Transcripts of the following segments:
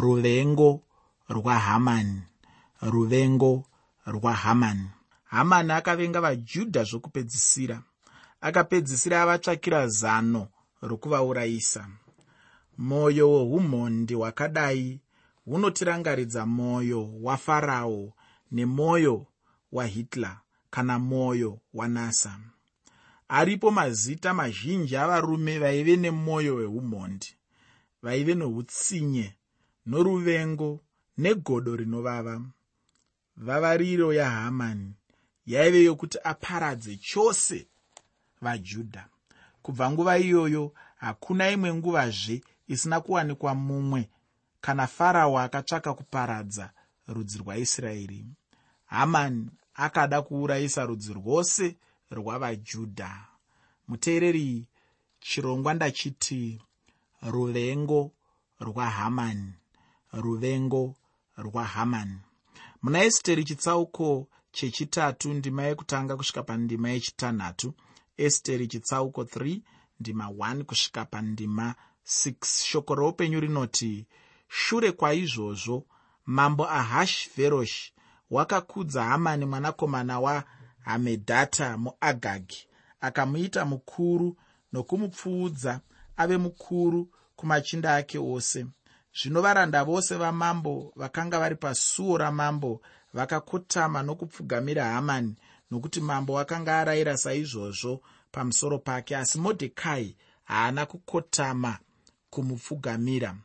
ruvengo rwahamani ruvengo rwahamani hamani akavenga vajudha zvokupedzisira. Akapedzisira avatsvakira zano rokuvaurayisa. Mwoyo weumhondi hwakadai hunotirangaridza mwoyo wafarao nemwoyo wahitler kana mwoyo wanasa aripo mazita mazhinji avarume vaive nemwoyo weumhondi vaive noutsinye noruvengo negodo rinovava. Vavariro yahamani yaive yokuti aparadze chose vajudha. Kubva nguva iyoyo hakuna imwe nguvazve isina kuwanikwa mumwe kana farao akatsvaka kuparadza rudzi rwaisraeri hamani akada kuurayisa rudzi rwose rwavajudha muteereri chirongwa ndachiti ruvengo rwahamani ruvengo rwahamani muna esteri chitsauko chechitatu ndima yekutanga kusvika pandima yechitanhatu. Esteri chitsauko 3 ndima 1 kusvika pandima 6 shoko roupenyu rinoti shure kwaizvozvo mambo ahashveroshi wakakudza hamani mwanakomana wahamedhata muagagi akamuita mukuru nokumupfuudza ave mukuru kumachinda ake ose zvino varanda vose vamambo vakanga vari pasuo ramambo vakakotama nokupfugamira hamani nokuti mambo akanga arayira saizvozvo pamusoro pake asi modhekai haana kukotama kumupfugamira.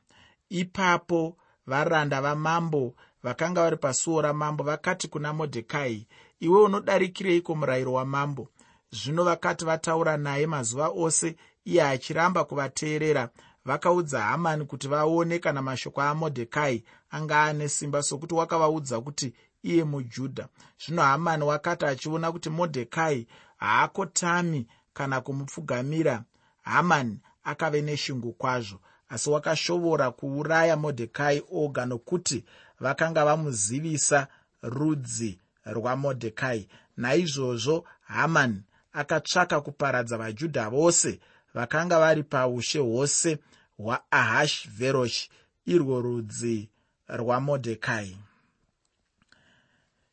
Ipapo varanda vamambo vakanga vari pasuo ramambo vakati kuna modhekai iwe unodarikireiko murayiro wamambo? Zvino vakati vataura naye mazuva ose iye achiramba kuvateerera vakaudza hamani kuti vaone kana mashoko amodhekai anga ane simba sokuti wakavaudza kuti iye mujudha. Zvino hamani wakati achiona kuti modhekai haakotami kana kumupfugamira hamani akave neshungu kwazvo asi wakashovora kuuraya modhekai oga nokuti vakanga vamuzivisa rudzi rwamodhekai naizvozvo hamani akatsvaka kuparadza vajudha vose vakanga vari paushe hwose hwaahashveroshi irwo rudzi rwamodhekai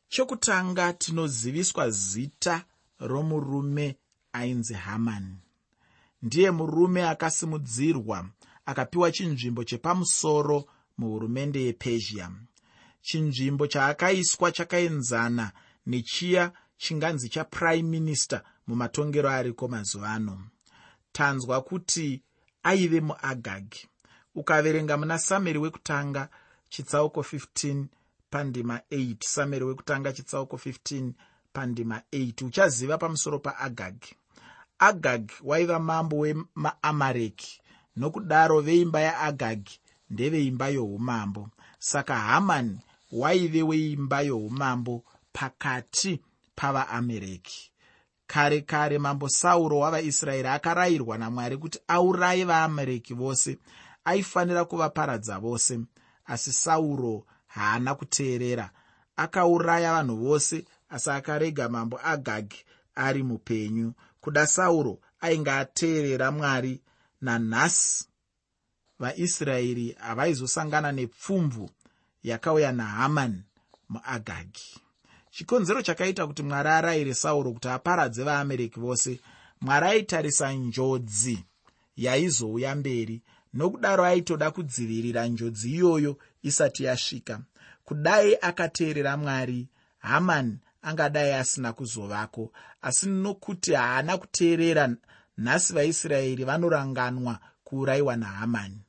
chokutanga tinoziviswa zita romurume ainzi hamani ndiye murume akasimudzirwa akapiwa chinzvimbo chepamusoro muhurumende yepezhia. Chinzvimbo chaakaiswa chakaenzana nechiya chinganzi chaprime minister mumatongero ariko mazuva ano tanzwa kuti aive muagagi ukaverenga muna sameri wekutanga chitsauko 15 pandima 8 sameri wekutanga chitsauko 15 pandima 8 uchaziva pamusoro paagagi agagi waiva mambo wemaamareki nokudaro veimba yaagagi ndeveimba youmambo. Saka hamani waive weimba youmambo pakati pavaamereki kare kare mambo sauro wavaisraeri akarayirwa namwari kuti auraye vaamereki vose. Aifanira kuvaparadza vose asi sauro haana kuteerera. Akauraya vanhu vose asi akarega mambo agagi ari mupenyu. Kuda sauro ainge ateerera mwari nanhasi vaisraeri havaizosangana nepfumvu yakauya nahamani muagagi chikonzero chakaita kuti mwari arayire sauro kuti aparadze vaamereki vose. Mwari aitarisa njodzi yaizouya mberi nokudaro aitoda kudzivirira njodzi iyoyo isati yasvika. Kudai akateerera mwari hamani angadai asina kuzovako asi nokuti haana kuteerera nhasi vaisraeri vanoranganwa kuurayiwa nahamani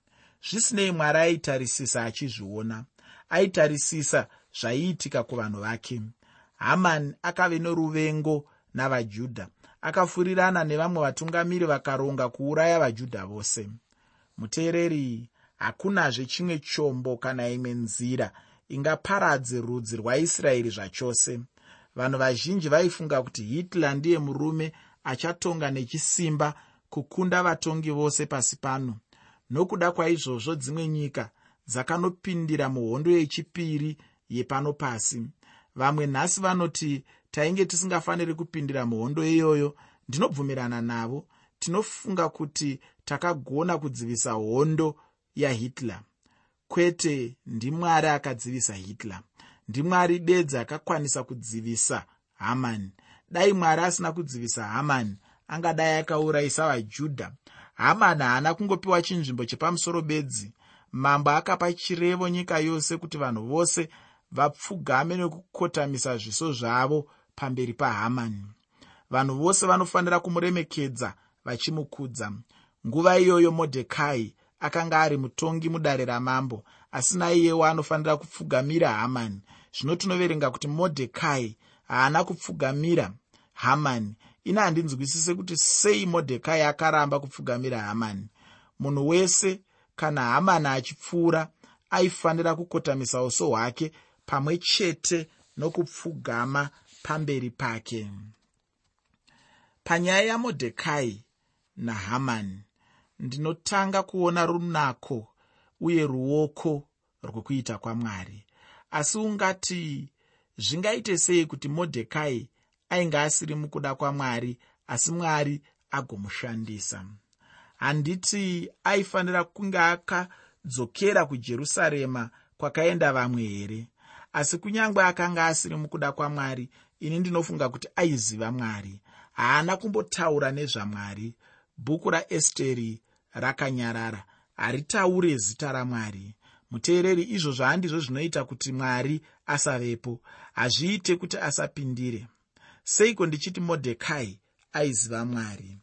zvisinei mwari aitarisisa achizviona aitarisisa zvaiitika kuvanhu vake hamani akave noruvengo navajudha akafurirana nevamwe vatungamiri vakaronga kuuraya vajudha vose. Muteereri hakunazve chimwe chombo kana imwe nzira ingaparadze rudzi rwaisraeri zvachose. Vanhu vazhinji vaifunga kuti hitler ndiye murume achatonga nechisimba kukunda vatongi vose pasi pano. Nokuda kwaizvozvo dzimwe nyika dzakanopindira muhondo yechipiri yepano pasi vamwe nhasi vanoti tainge tisingafaniri kupindira muhondo iyoyo ndinobvumirana navo. Tinofunga kuti takagona kudzivisa hondo yahitler kwete ndimwari akadzivisa hitler. Ndimwari bedzi akakwanisa kudzivisa hamani dai mwari asina kudzivisa hamani angadai akaurayisa vajudha. Hamani haana kungopiwa chinzvimbo chepamusoro bedzi. Mambo akapa chirevo nyika yose kuti vanhu vose vapfugame nekukotamisa zviso zvavo pamberi pahamani vanhu vose vanofanira kumuremekedza vachimukudza. Nguva iyoyo modhekai akanga ari mutongi mudare ramambo asi naiyewo anofanira kupfugamira hamani zvino tinoverenga kuti modhekai haana kupfugamira hamani ina handinzwisise kuti sei modhekai akaramba kupfugamira hamani munhu wese kana hamani achipfuura aifanira kukotamisa uso hwake pamwe chete nokupfugama pamberi pake. Panyaya yamodhekai nahamani ndinotanga kuona runako uye ruoko rwekuita kwamwari. Asi ungati zvingaite sei kuti modhekai ainge asiri mukuda kwamwari asi mwari agomushandisa? Handiti aifanira kunge akadzokera kujerusarema kwakaenda vamwe here asi kunyange akanga asiri mukuda kwamwari ini ndinofunga kuti aiziva mwari. Haana kumbotaura nezvamwari. Bhuku raesteri rakanyarara. Haritaure zita ramwari. Muteereri izvo zvaandizvo zvinoita kuti mwari asavepo hazviite kuti asapindire. Seiko ndichiti modhekai aiziva mwari?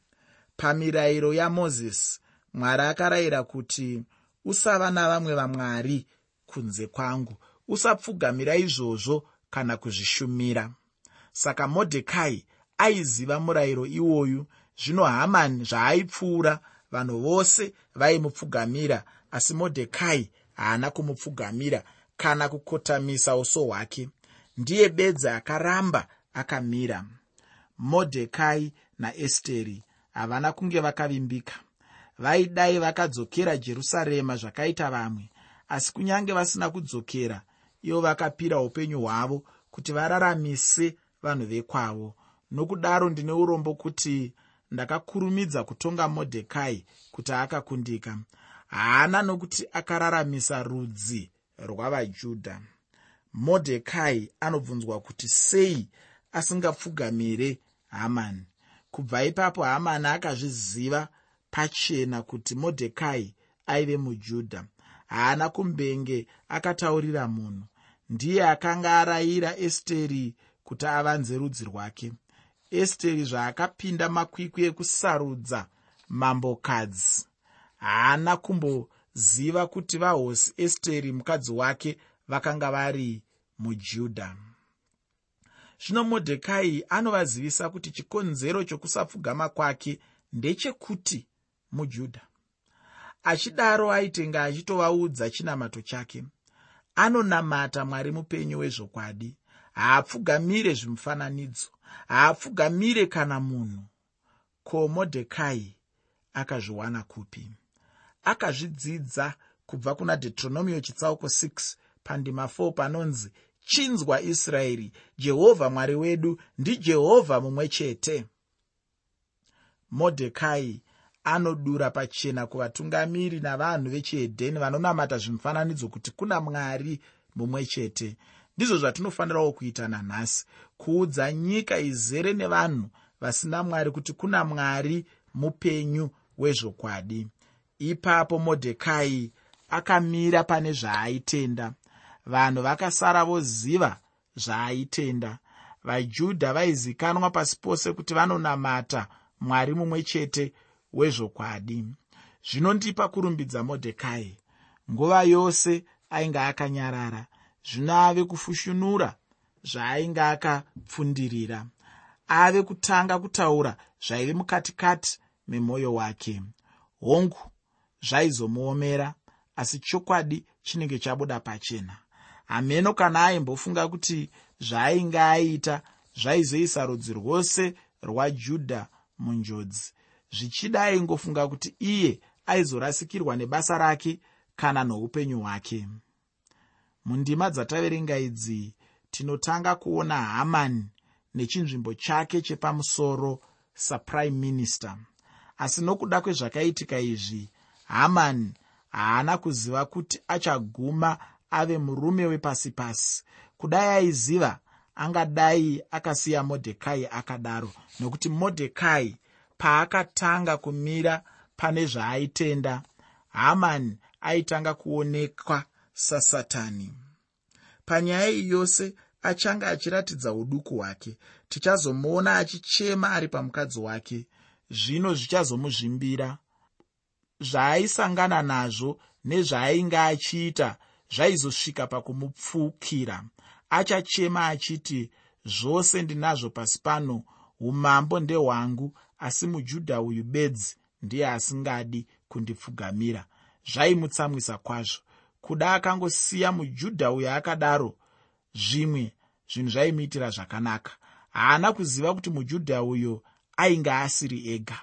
Pamirayiro yamozisi mwari akarayira kuti usava navamwe vamwari kunze kwangu usapfugamira izvozvo kana kuzvishumira. Saka modhekai aiziva murayiro iwoyu. Zvino hamani zvaaipfuura vanhu vose vaimupfugamira asi modhekai haana kumupfugamira kana kukotamisa uso hwake. Ndiye bedzi akaramba akamira. Modhekai naesteri havana kunge vakavimbika. Vaidai vakadzokera jerusarema zvakaita vamwe asi kunyange vasina kudzokera ivo vakapira upenyu hwavo kuti vararamise vanhu vekwavo. Nokudaro ndine urombo kuti ndakakurumidza kutonga modhekai kuti akakundika. Haana nokuti akararamisa rudzi rwavajudha. Modhekai anobvunzwa kuti sei asingapfugamire hamani. Kubva ipapo hamani akazviziva pachena kuti modhekai aive mujudha. Haana kumbenge akataurira munhu ndiye akanga arayira esteri kuti avanze rudzi rwake. Esteri zvaakapinda makwikwi ekusarudza mambokadzi. Haana kumboziva kuti vahosi esteri mukadzi wake vakanga vari mujudha zvino modhekai anovazivisa kuti chikonzero chokusapfugama kwake ndechekuti mujudha achidaro aitenga achitovaudza chinamato chake anonamata mwari mupenyu wezvokwadi. Haapfugamire zvimufananidzo. Haapfugamire kana munhu. Ko modhekai akazviwana kupi? Akazvidzidza kubva kuna deuteronomio chitsauko 6 pandima 4 panonzi chinzwa israeri jehovha mwari wedu ndijehovha mumwe chete. Modhekai anodura pachena kuvatungamiri navanhu vechihedheni vanonamata zvimufananidzo kuti kuna mwari mumwe chete. Ndizvo zvatinofanirawo kuita nanhasi kuudza nyika izere nevanhu vasina mwari kuti kuna mwari mupenyu wezvokwadi. Ipapo modhekai akamira pane zvaaitenda vanhu vakasara voziva zvaaitenda vajudha vaizikanwa pasi pose kuti vanonamata mwari mumwe chete wezvokwadi zvinondipa kurumbidza modhekai. Nguva yose ainge akanyarara zvino ave kufushunura zvaainge akapfundirira. Ave kutanga kutaura zvaive mukatikati memwoyo wake. Hongu zvaizomuomera asi chokwadi chinenge chabuda pachena. Hameno kana aimbofunga kuti zvaainge aita zvaizoisa rudzi rwose rwajudha munjodzi zvichida aingofunga kuti iye aizorasikirwa nebasa rake kana noupenyu hwake. Mundima dzataverenga idzi tinotanga kuona hamani nechinzvimbo chake chepamusoro saprime minister. Asi nokuda kwezvakaitika izvi hamani haana kuziva kuti achaguma ave murume wepasi pasi. Kudai aiziva angadai akasiya modhekai akadaro nokuti modhekai paakatanga kumira pane zvaaitenda hamani aitanga kuonekwa sasatani. Panyaya iyi yose achange achiratidza uduku hwake tichazomuona achichema ari pamukadzi wake. Zvino zvichazomuzvimbira. Zvaaisangana nazvo nezvaainge achiita zvaizosvika pakumupfukira. Achachema achiti zvose ndinazvo pasi pano umambo ndehwangu asi mujudha uyu bedzi ndiye asingadi kundipfugamira. Zvaimutsamwisa kwazvo. Kuda akangosiya mujudha uyo akadaro zvimwe zvinhu zvaimuitira zvakanaka. Haana kuziva kuti mujudha uyo ainge asiri ega.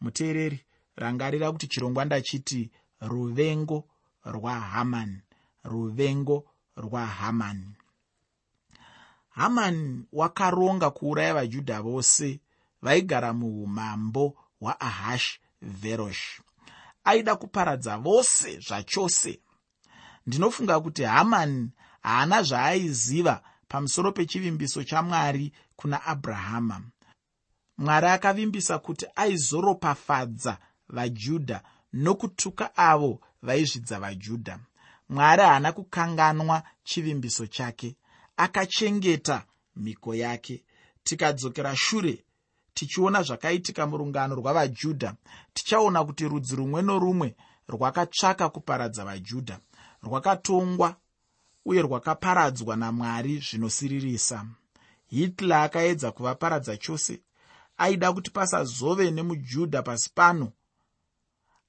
Muteereri rangarira kuti chirongwa ndachiti ruvengo rwahamani ruvengo rwahamani hamani wakaronga kuuraya vajudha vose vaigara muumambo hwaahash verosh. Aida kuparadza vose zvachose. Ndinofunga kuti hamani haana zvaaiziva pamusoro pechivimbiso chamwari kuna abrahama. Mwari akavimbisa kuti aizoropafadza vajudha nokutuka avo vaizvidza vajudha. Mwari haana kukanganwa chivimbiso chake. Akachengeta mhiko yake. Tikadzokera shure tichiona zvakaitika murungano rwavajudha tichaona kuti rudzi rumwe norumwe rwakatsvaka kuparadza vajudha rwakatongwa uye rwakaparadzwa namwari zvinosiririsa. Hitler akaedza kuvaparadza chose aida kuti pasazove nemujudha pasi pano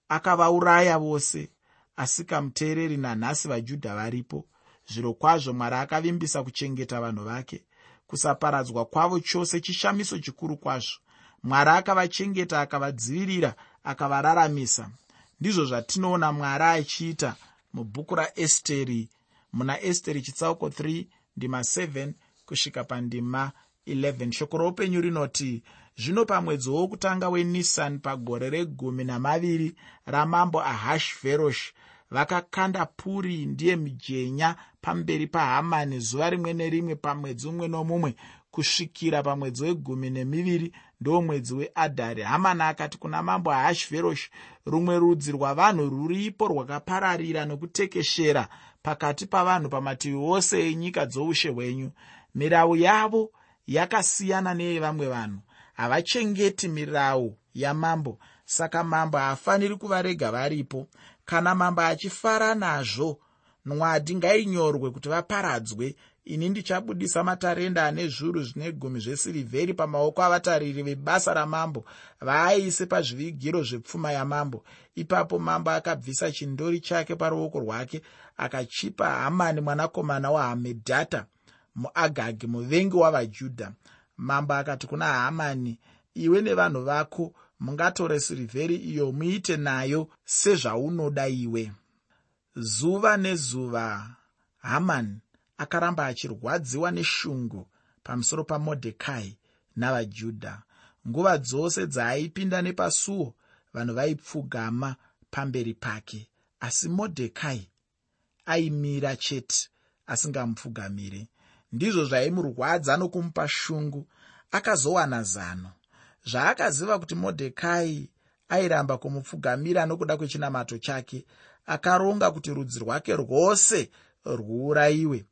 akavauraya vose asi kamuteereri nanhasi vajudha varipo zviro kwazvo mwari akavimbisa kuchengeta vanhu vake kusaparadzwa kwavo chose chishamiso chikuru kwazvo. Mwari akavachengeta akavadzivirira akavararamisa. Ndizvo zvatinoona mwari achiita mubhuku raesteri muna esteri chitsauko 3 ndima 7 kusvika pandima 11 shoko roupenyu rinoti zvino pamwedzi wokutanga wenisani pagore regumi namaviri ramambo ahashveroshi vakakanda puri ndiye mijenya pamberi pahamani zuva rimwe nerimwe pamwedzi umwe nomumwe kusvikira pamwedzi wegumi nemiviri ndo mwedzi weadhari. Hamani akati kuna mambo ahashveroshi rumwe rudzi rwavanhu ruripo rwakapararira nokutekeshera pakati pavanhu pamativi ose enyika dzoushe hwenyu. Mirau yavo yakasiyana neyevamwe vanhu. Havachengeti mirau yamambo saka mambo haafaniri kuvarega varipo kana mambo achifara nazvo nwadi ngainyorwe kuti vaparadzwe. Ini ndichabudisa matarenda ane zviuru zvine gumi zvesirivheri pamaoko avatariri vebasa ramambo vaaise pazvivigiro zvepfuma yamambo. Ipapo mambo akabvisa chindori chake paruoko rwake akachipa hamani mwanakomana wahamedhata muagagi muvengi wavajudha. Mambo akati kuna hamani iwe nevanhu vako mungatore sirivheri iyo muite nayo sezvaunoda iwe. Zuva nezuva hamani akaramba achirwadziwa neshungu pamusoro pamodhekai navajudha. Nguva dzose dzaaipinda nepasuo vanhu vaipfugama pamberi pake asi modhekai aimira chete asingamupfugamiri. Ndizvo zvaimurwadza nokumupa shungu akazowana zano zvaakaziva kuti modhekai airamba kumupfugamira nokuda kwechinamato chake akaronga kuti rudzi rwake rwose rwuurayiwe.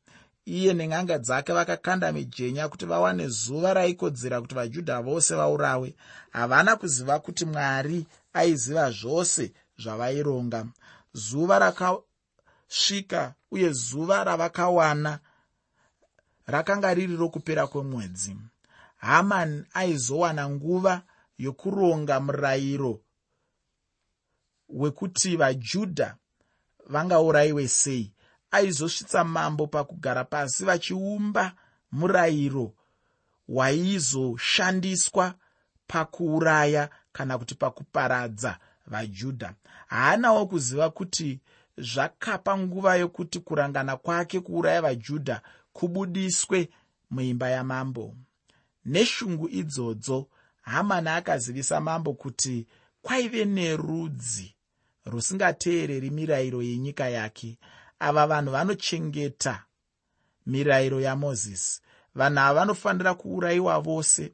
Iye nen'anga dzake vakakanda mijenya kuti vawane zuva raikodzera kuti vajudha vose vaurawe. Havana kuziva kuti mwari aiziva zvose zvavaironga. Zuva rakasvika uye zuva ravakawana rakanga riri rokupera kwemwedzi hamani aizowana nguva yokuronga murayiro wekuti vajudha vangaurayiwe sei. Aizosvitsa mambo pakugara pasi vachiumba murayiro waizoshandiswa pakuuraya kana kuti pakuparadza vajudha. Haanawo kuziva kuti zvakapa nguva yokuti kurangana kwake kuuraya vajudha kubudiswe muimba yamambo neshungu idzodzo hamani akazivisa mambo kuti kwaive nerudzi rusingateereri mirayiro yenyika yake. Ava vanhu vanochengeta mirayiro yamozisi. Vanhu ava vanofanira kuurayiwa vose.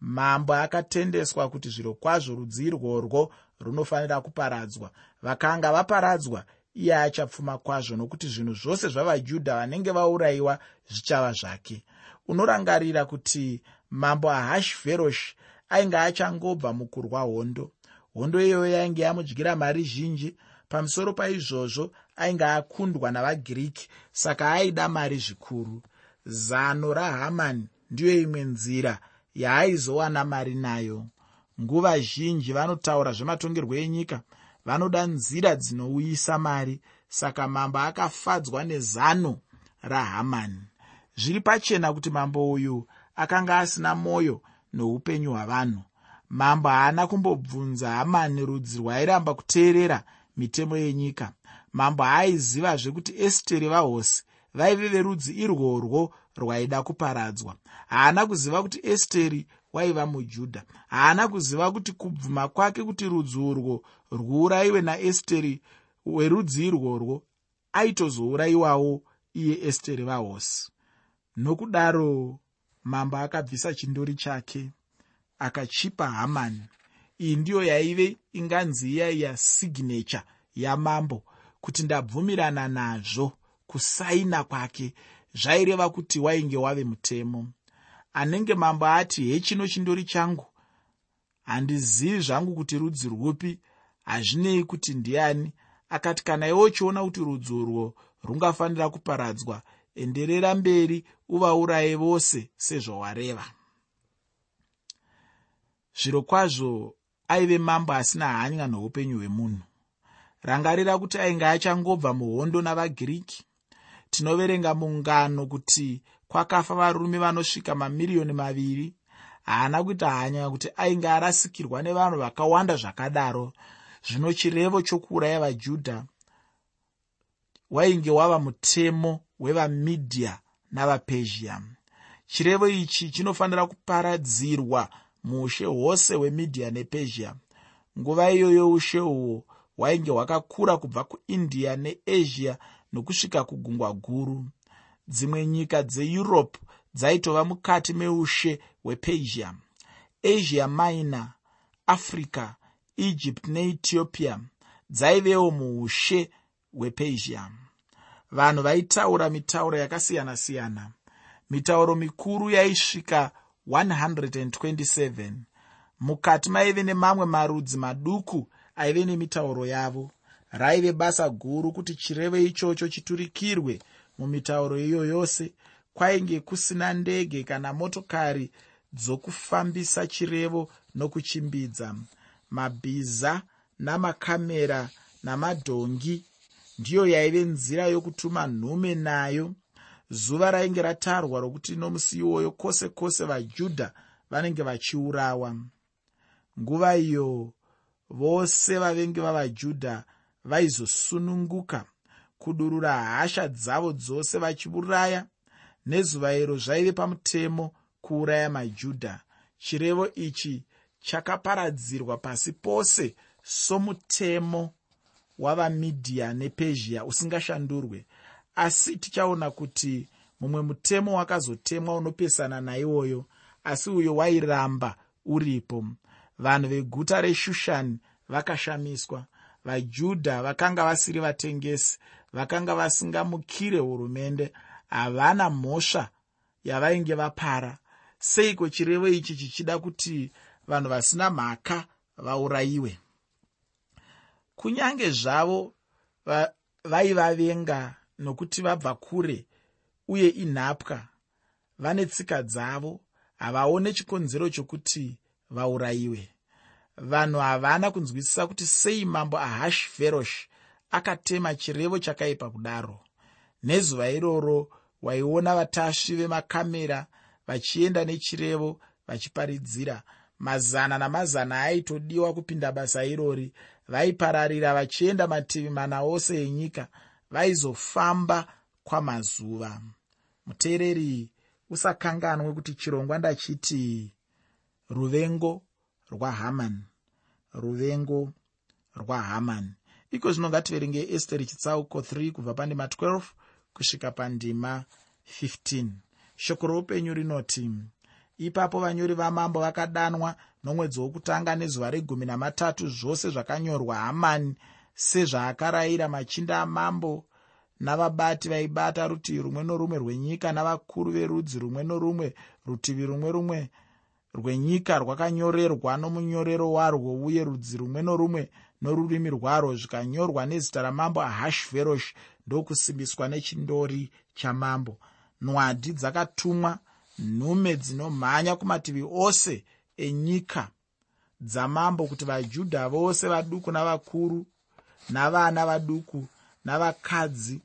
Mambo akatendeswa kuti zviro kwazvo rudzi irworwo runofanira kuparadzwa. Vakanga vaparadzwa iye achapfuma kwazvo nokuti zvinhu zvose zvavajudha vanenge vaurayiwa zvichava zvake. Unorangarira kuti mambo ahashveroshi ainge achangobva mukurwa hondo. Hondo iyoyo yainge yamudyira mari zhinji. Pamusoro paizvozvo ainge akundwa navagiriki saka aida mari zvikuru. Zano rahamani ndiyo imwe nzira yaaizowana mari nayo. Nguva zhinji vanotaura zvematongerwo enyika vanoda nzira dzinouyisa mari saka mambo akafadzwa nezano rahamani zviri pachena kuti mambo uyu akanga asina mwoyo noupenyu hwavanhu. Mambo haana kumbobvunza hamani rudzi rwairamba kuteerera mitemo yenyika. Mambo haaizivazve kuti esteri vahosi vaive verudzi irworwo rwaida kuparadzwa. Haana kuziva kuti esteri waiva mujudha. Haana kuziva kuti kubvuma kwake kuti rudzi urwo rwuurayiwe naesteri werudzi irworwo aitozourayiwawo iye esteri vahosi. Nokudaro mambo akabvisa chindori chake akachipa hamani iyi ndiyo yaive inganzi iyaiya signature yamambo kuti ndabvumirana nazvo kusaina kwake. Zvaireva kuti wainge wave mutemo. Anenge mambo ati hechino chindori changu? Handizivi zvangu kuti rudzi rwupi? Hazvinei kuti ndiani? Akati kana iwo uchiona kuti rudzi urwo rungafanira kuparadzwa enderera mberi uvauraye vose sezvawareva zviro kwazvo aive mambo asina hanya noupenyu hwemunhu. Rangarira kuti ainge achangobva muhondo navagiriki tinoverenga mungano kuti kwakafa varume vanosvika mamiriyoni maviri. Haana kuita hanya kuti ainge arasikirwa nevanhu vakawanda zvakadaro. Zvino chirevo chokuuraya vajudha wainge wava mutemo wevamidhiya navapezhia chirevo ichi chinofanira kuparadzirwa muushe hwose hwemidhiya nepezhia nguva iyoyo ushe uhwo hwainge hwakakura kubva kuindia neasia nokusvika kugungwa guru. Dzimwe nyika dzeeurope dzaitova mukati meushe hwepesia asia minor africa egypt neethiopia dzaivewo muushe hwepesia vanhu vaitaura mitauro yakasiyana-siyana. Mitauro mikuru yaisvika 127 mukati maive nemamwe marudzi maduku aive nemitauro yavo. Raive basa guru kuti chirevo ichocho chiturikirwe mumitauro iyo yose. Kwainge kusina ndege kana motokari dzokufambisa chirevo nokuchimbidza. Mabhiza namakamera namadhongi ndiyo yaive nzira yokutuma nhume nayo. Zuva rainge ratarwa rokuti nomusi iwoyo kwose kwose vajudha vanenge vachiurawa. Nguva iyo vose vavengi vavajudha vaizosununguka kudurura hasha dzavo dzose vachiuraya nezuva iro zvaive pamutemo kuuraya majudha. Chirevo ichi chakaparadzirwa pasi pose somutemo wavamidhiya nepezhia usingashandurwe. Asi tichaona kuti mumwe mutemo wakazotemwa unopesana naiwoyo asi uyo wairamba uripo. Vanhu veguta reshushani vakashamiswa. Vajudha vakanga vasiri vatengesi vakanga vasingamukire hurumende havana mhosva yavainge vapara. Seiko chirevo ichi chichida kuti vanhu vasina mhaka vaurayiwe kunyange zvavo vaivavenga nokuti vabva kure uye inhapwa vane tsika dzavo havaone chikonzero chokuti vaurayiwe. Vanhu havana kunzwisisa kuti sei mambo ahashverosh akatema chirevo chakaipa kudaro nezuva iroro waiona vatasvi vemakamera vachienda nechirevo vachiparidzira. Mazana namazana aitodiwa kupinda basa irori vaipararira vachienda mativi mana ose enyika vaizofamba kwamazuva. Muteereri usakanganwe kuti chirongwa ndachiti ruvengo rwahamani ruvengo rwahamani iko zvino ngativerenge esteri chitsauko 3 kubva pandima 12 kusvika pandima 15 shoko roupenyu rinoti ipapo vanyori vamambo vakadanwa nomwedzi wokutanga nezuva regumi namatatu zvose zvakanyorwa hamani sezvaakarayira machinda amambo navabati vaibata rutivi rumwe norumwe rwenyika navakuru verudzi rumwe norumwe rutivi rumwe rumwe rwenyika rwakanyorerwa nomunyorero warwo uye rudzi rumwe norumwe norurimi rwarwo zvikanyorwa nezita ramambo ahashveroshi ndokusimbiswa nechindori chamambo. Nwadi dzakatumwa nhume dzinomhanya kumativi ose enyika dzamambo kuti vajudha vose vaduku navakuru navana vaduku navakadzi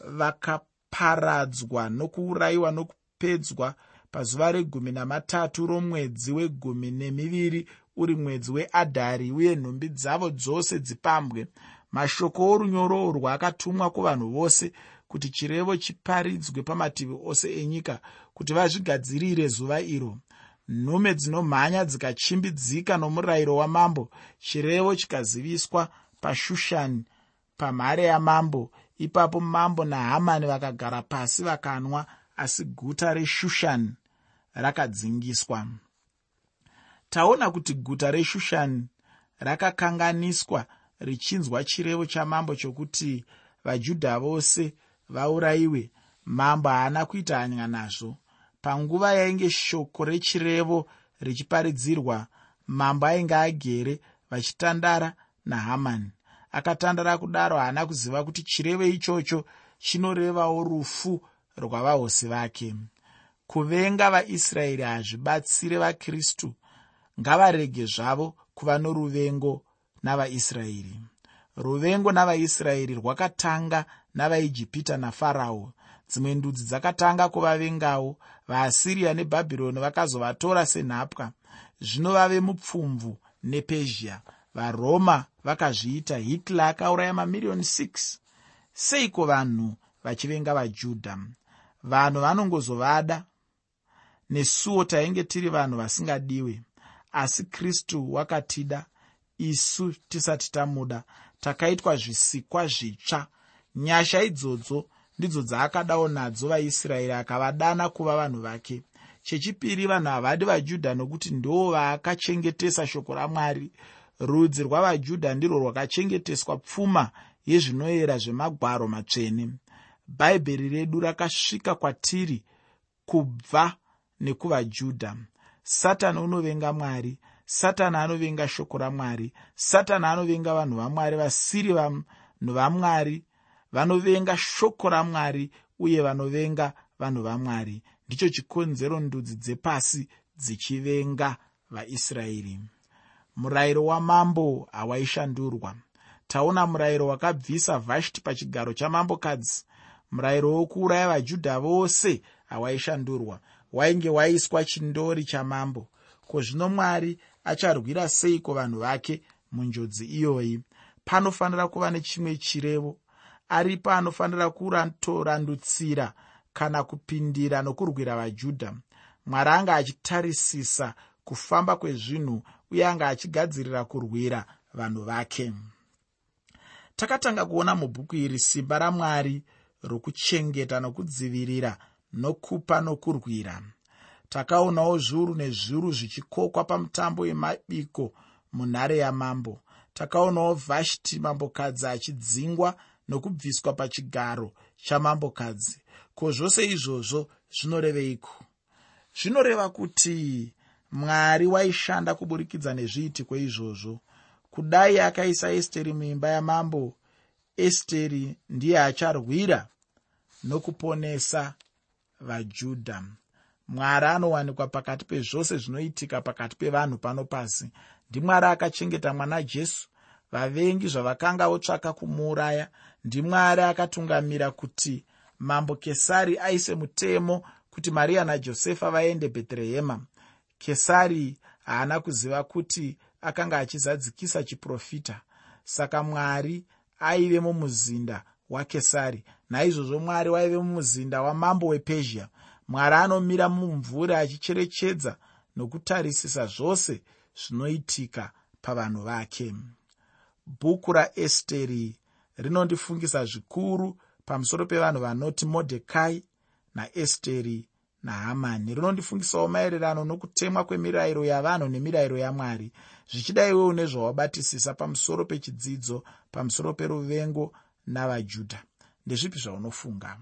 vakaparadzwa nokuurayiwa nokupedzwa pazuva regumi namatatu romwedzi wegumi nemiviri uri mwedzi weadhari uye nhumbi dzavo dzose dzipambwe. Mashoko orunyoro urwu akatumwa kuvanhu vose kuti chirevo chiparidzwe pamativi ose enyika kuti vazvigadzirire zuva iro. Nhume dzinomhanya dzikachimbidzika nomurayiro wamambo chirevo chikaziviswa pashushani pamhare yamambo. Ipapo mambo nahamani vakagara pasi vakanwa asi guta reshushani rakadzingiswa. Taona kuti guta reshushani rakakanganiswa richinzwa chirevo chamambo chokuti vajudha vose vaurayiwe mambo haana kuita hanya nazvo panguva yainge shoko rechirevo richiparidzirwa mambo ainge agere vachitandara nahamani akatandara kudaro haana kuziva kuti chirevo ichocho chinorevawo rufu rwavahosi vake. Kuvenga vaisraeri hazvibatsire vakristu. Ngavarege zvavo kuva noruvengo navaisraeri. Ruvengo navaisraeri rwakatanga navaijipita nafarao dzimwe ndudzi dzakatanga kuvavengawo. Vaasiriya nebhabhironi vakazovatora senhapwa. Zvino vave mupfumvu nepezhia. Varoma vakazviita hitler akauraya mamiriyoni 6 seiko vanhu vachivenga vajudha? Vanhu vanongozovada. Nesuwo tainge tiri vanhu vasingadiwe. Asi kristu wakatida. Isu tisati tamuda takaitwa zvisikwa zvitsva. Nyasha idzodzo ndidzo dzaakadawo nadzo vaisraeri akavadana kuva vanhu vake. Chechipiri vanhu havadi vajudha nokuti ndo vaakachengetesa shoko ramwari. Rudzi rwavajudha ndirwo rwakachengeteswa pfuma yezvinoyera zvemagwaro matsvene. Bhaibheri redu rakasvika kwatiri kubva nekuvajudha. Satani unovenga mwari satani anovenga shoko ramwari satani anovenga vanhu vamwari vasiri vanhu vamwari vanovenga shoko ramwari uye vanovenga vanhu vamwari. Ndicho chikonzero ndudzi dzepasi dzichivenga vaisraeri. Murayiro wamambo hawaishandurwa. Taona murayiro wakabvisa vhashti pachigaro chamambokadzi. Murayiro wokuuraya vajudha vose hawaishandurwa. Wainge waiswa chindori chamambo. Ko zvino mwari acharwira seiko vanhu vake munjodzi iyoyi? Panofanira kuva nechimwe chirevo aripo anofanira kuratorandutsira kana kupindira nokurwira vajudha. Mwari anga achitarisisa kufamba kwezvinhu uye anga achigadzirira kurwira vanhu vake. Takatanga kuona mubhuku iri simba ramwari rokuchengeta nokudzivirira nokupa nokurwira. Takaonawo zviuru nezviuru zvichikokwa pamutambo wemabiko munhare yamambo. Takaonawo vhashti mambokadzi achidzingwa nokubviswa pachigaro chamambokadzi. Ko zvose izvozvo zvinoreveiko? Zvinoreva kuti mwari waishanda kuburikidza nezviitiko izvozvo kudai akaisa esteri muimba yamambo esteri ndiye acharwira nokuponesa vajudha. Mwari anowanikwa pakati pezvose zvinoitika pakati pevanhu pano pasi. Ndimwari akachengeta mwana jesu vavengi zvavakanga votsvaka kumuuraya ndimwari akatungamira kuti mambo kesari aise mutemo kuti mariya najosefa vaende bheterehema kesari haana kuziva kuti akanga achizadzikisa chiprofita saka mwari aive mumuzinda wakesari naizvozvo mwari waive mumuzinda wamambo wepezhia mwari anomira mumvuri achicherechedza nokutarisisa zvose zvinoitika pavanhu vake. Bhuku raesteri rinondifungisa zvikuru pamusoro pevanhu vanoti modhekai naesteri nahamani. Rinondifungisawo maererano nokutemwa kwemirayiro yavanhu nemirayiro yamwari zvichidaiwo nezvawabatisisa pamusoro pechidzidzo pamusoro peruvengo navajudha. Ndezvipi zvaunofunga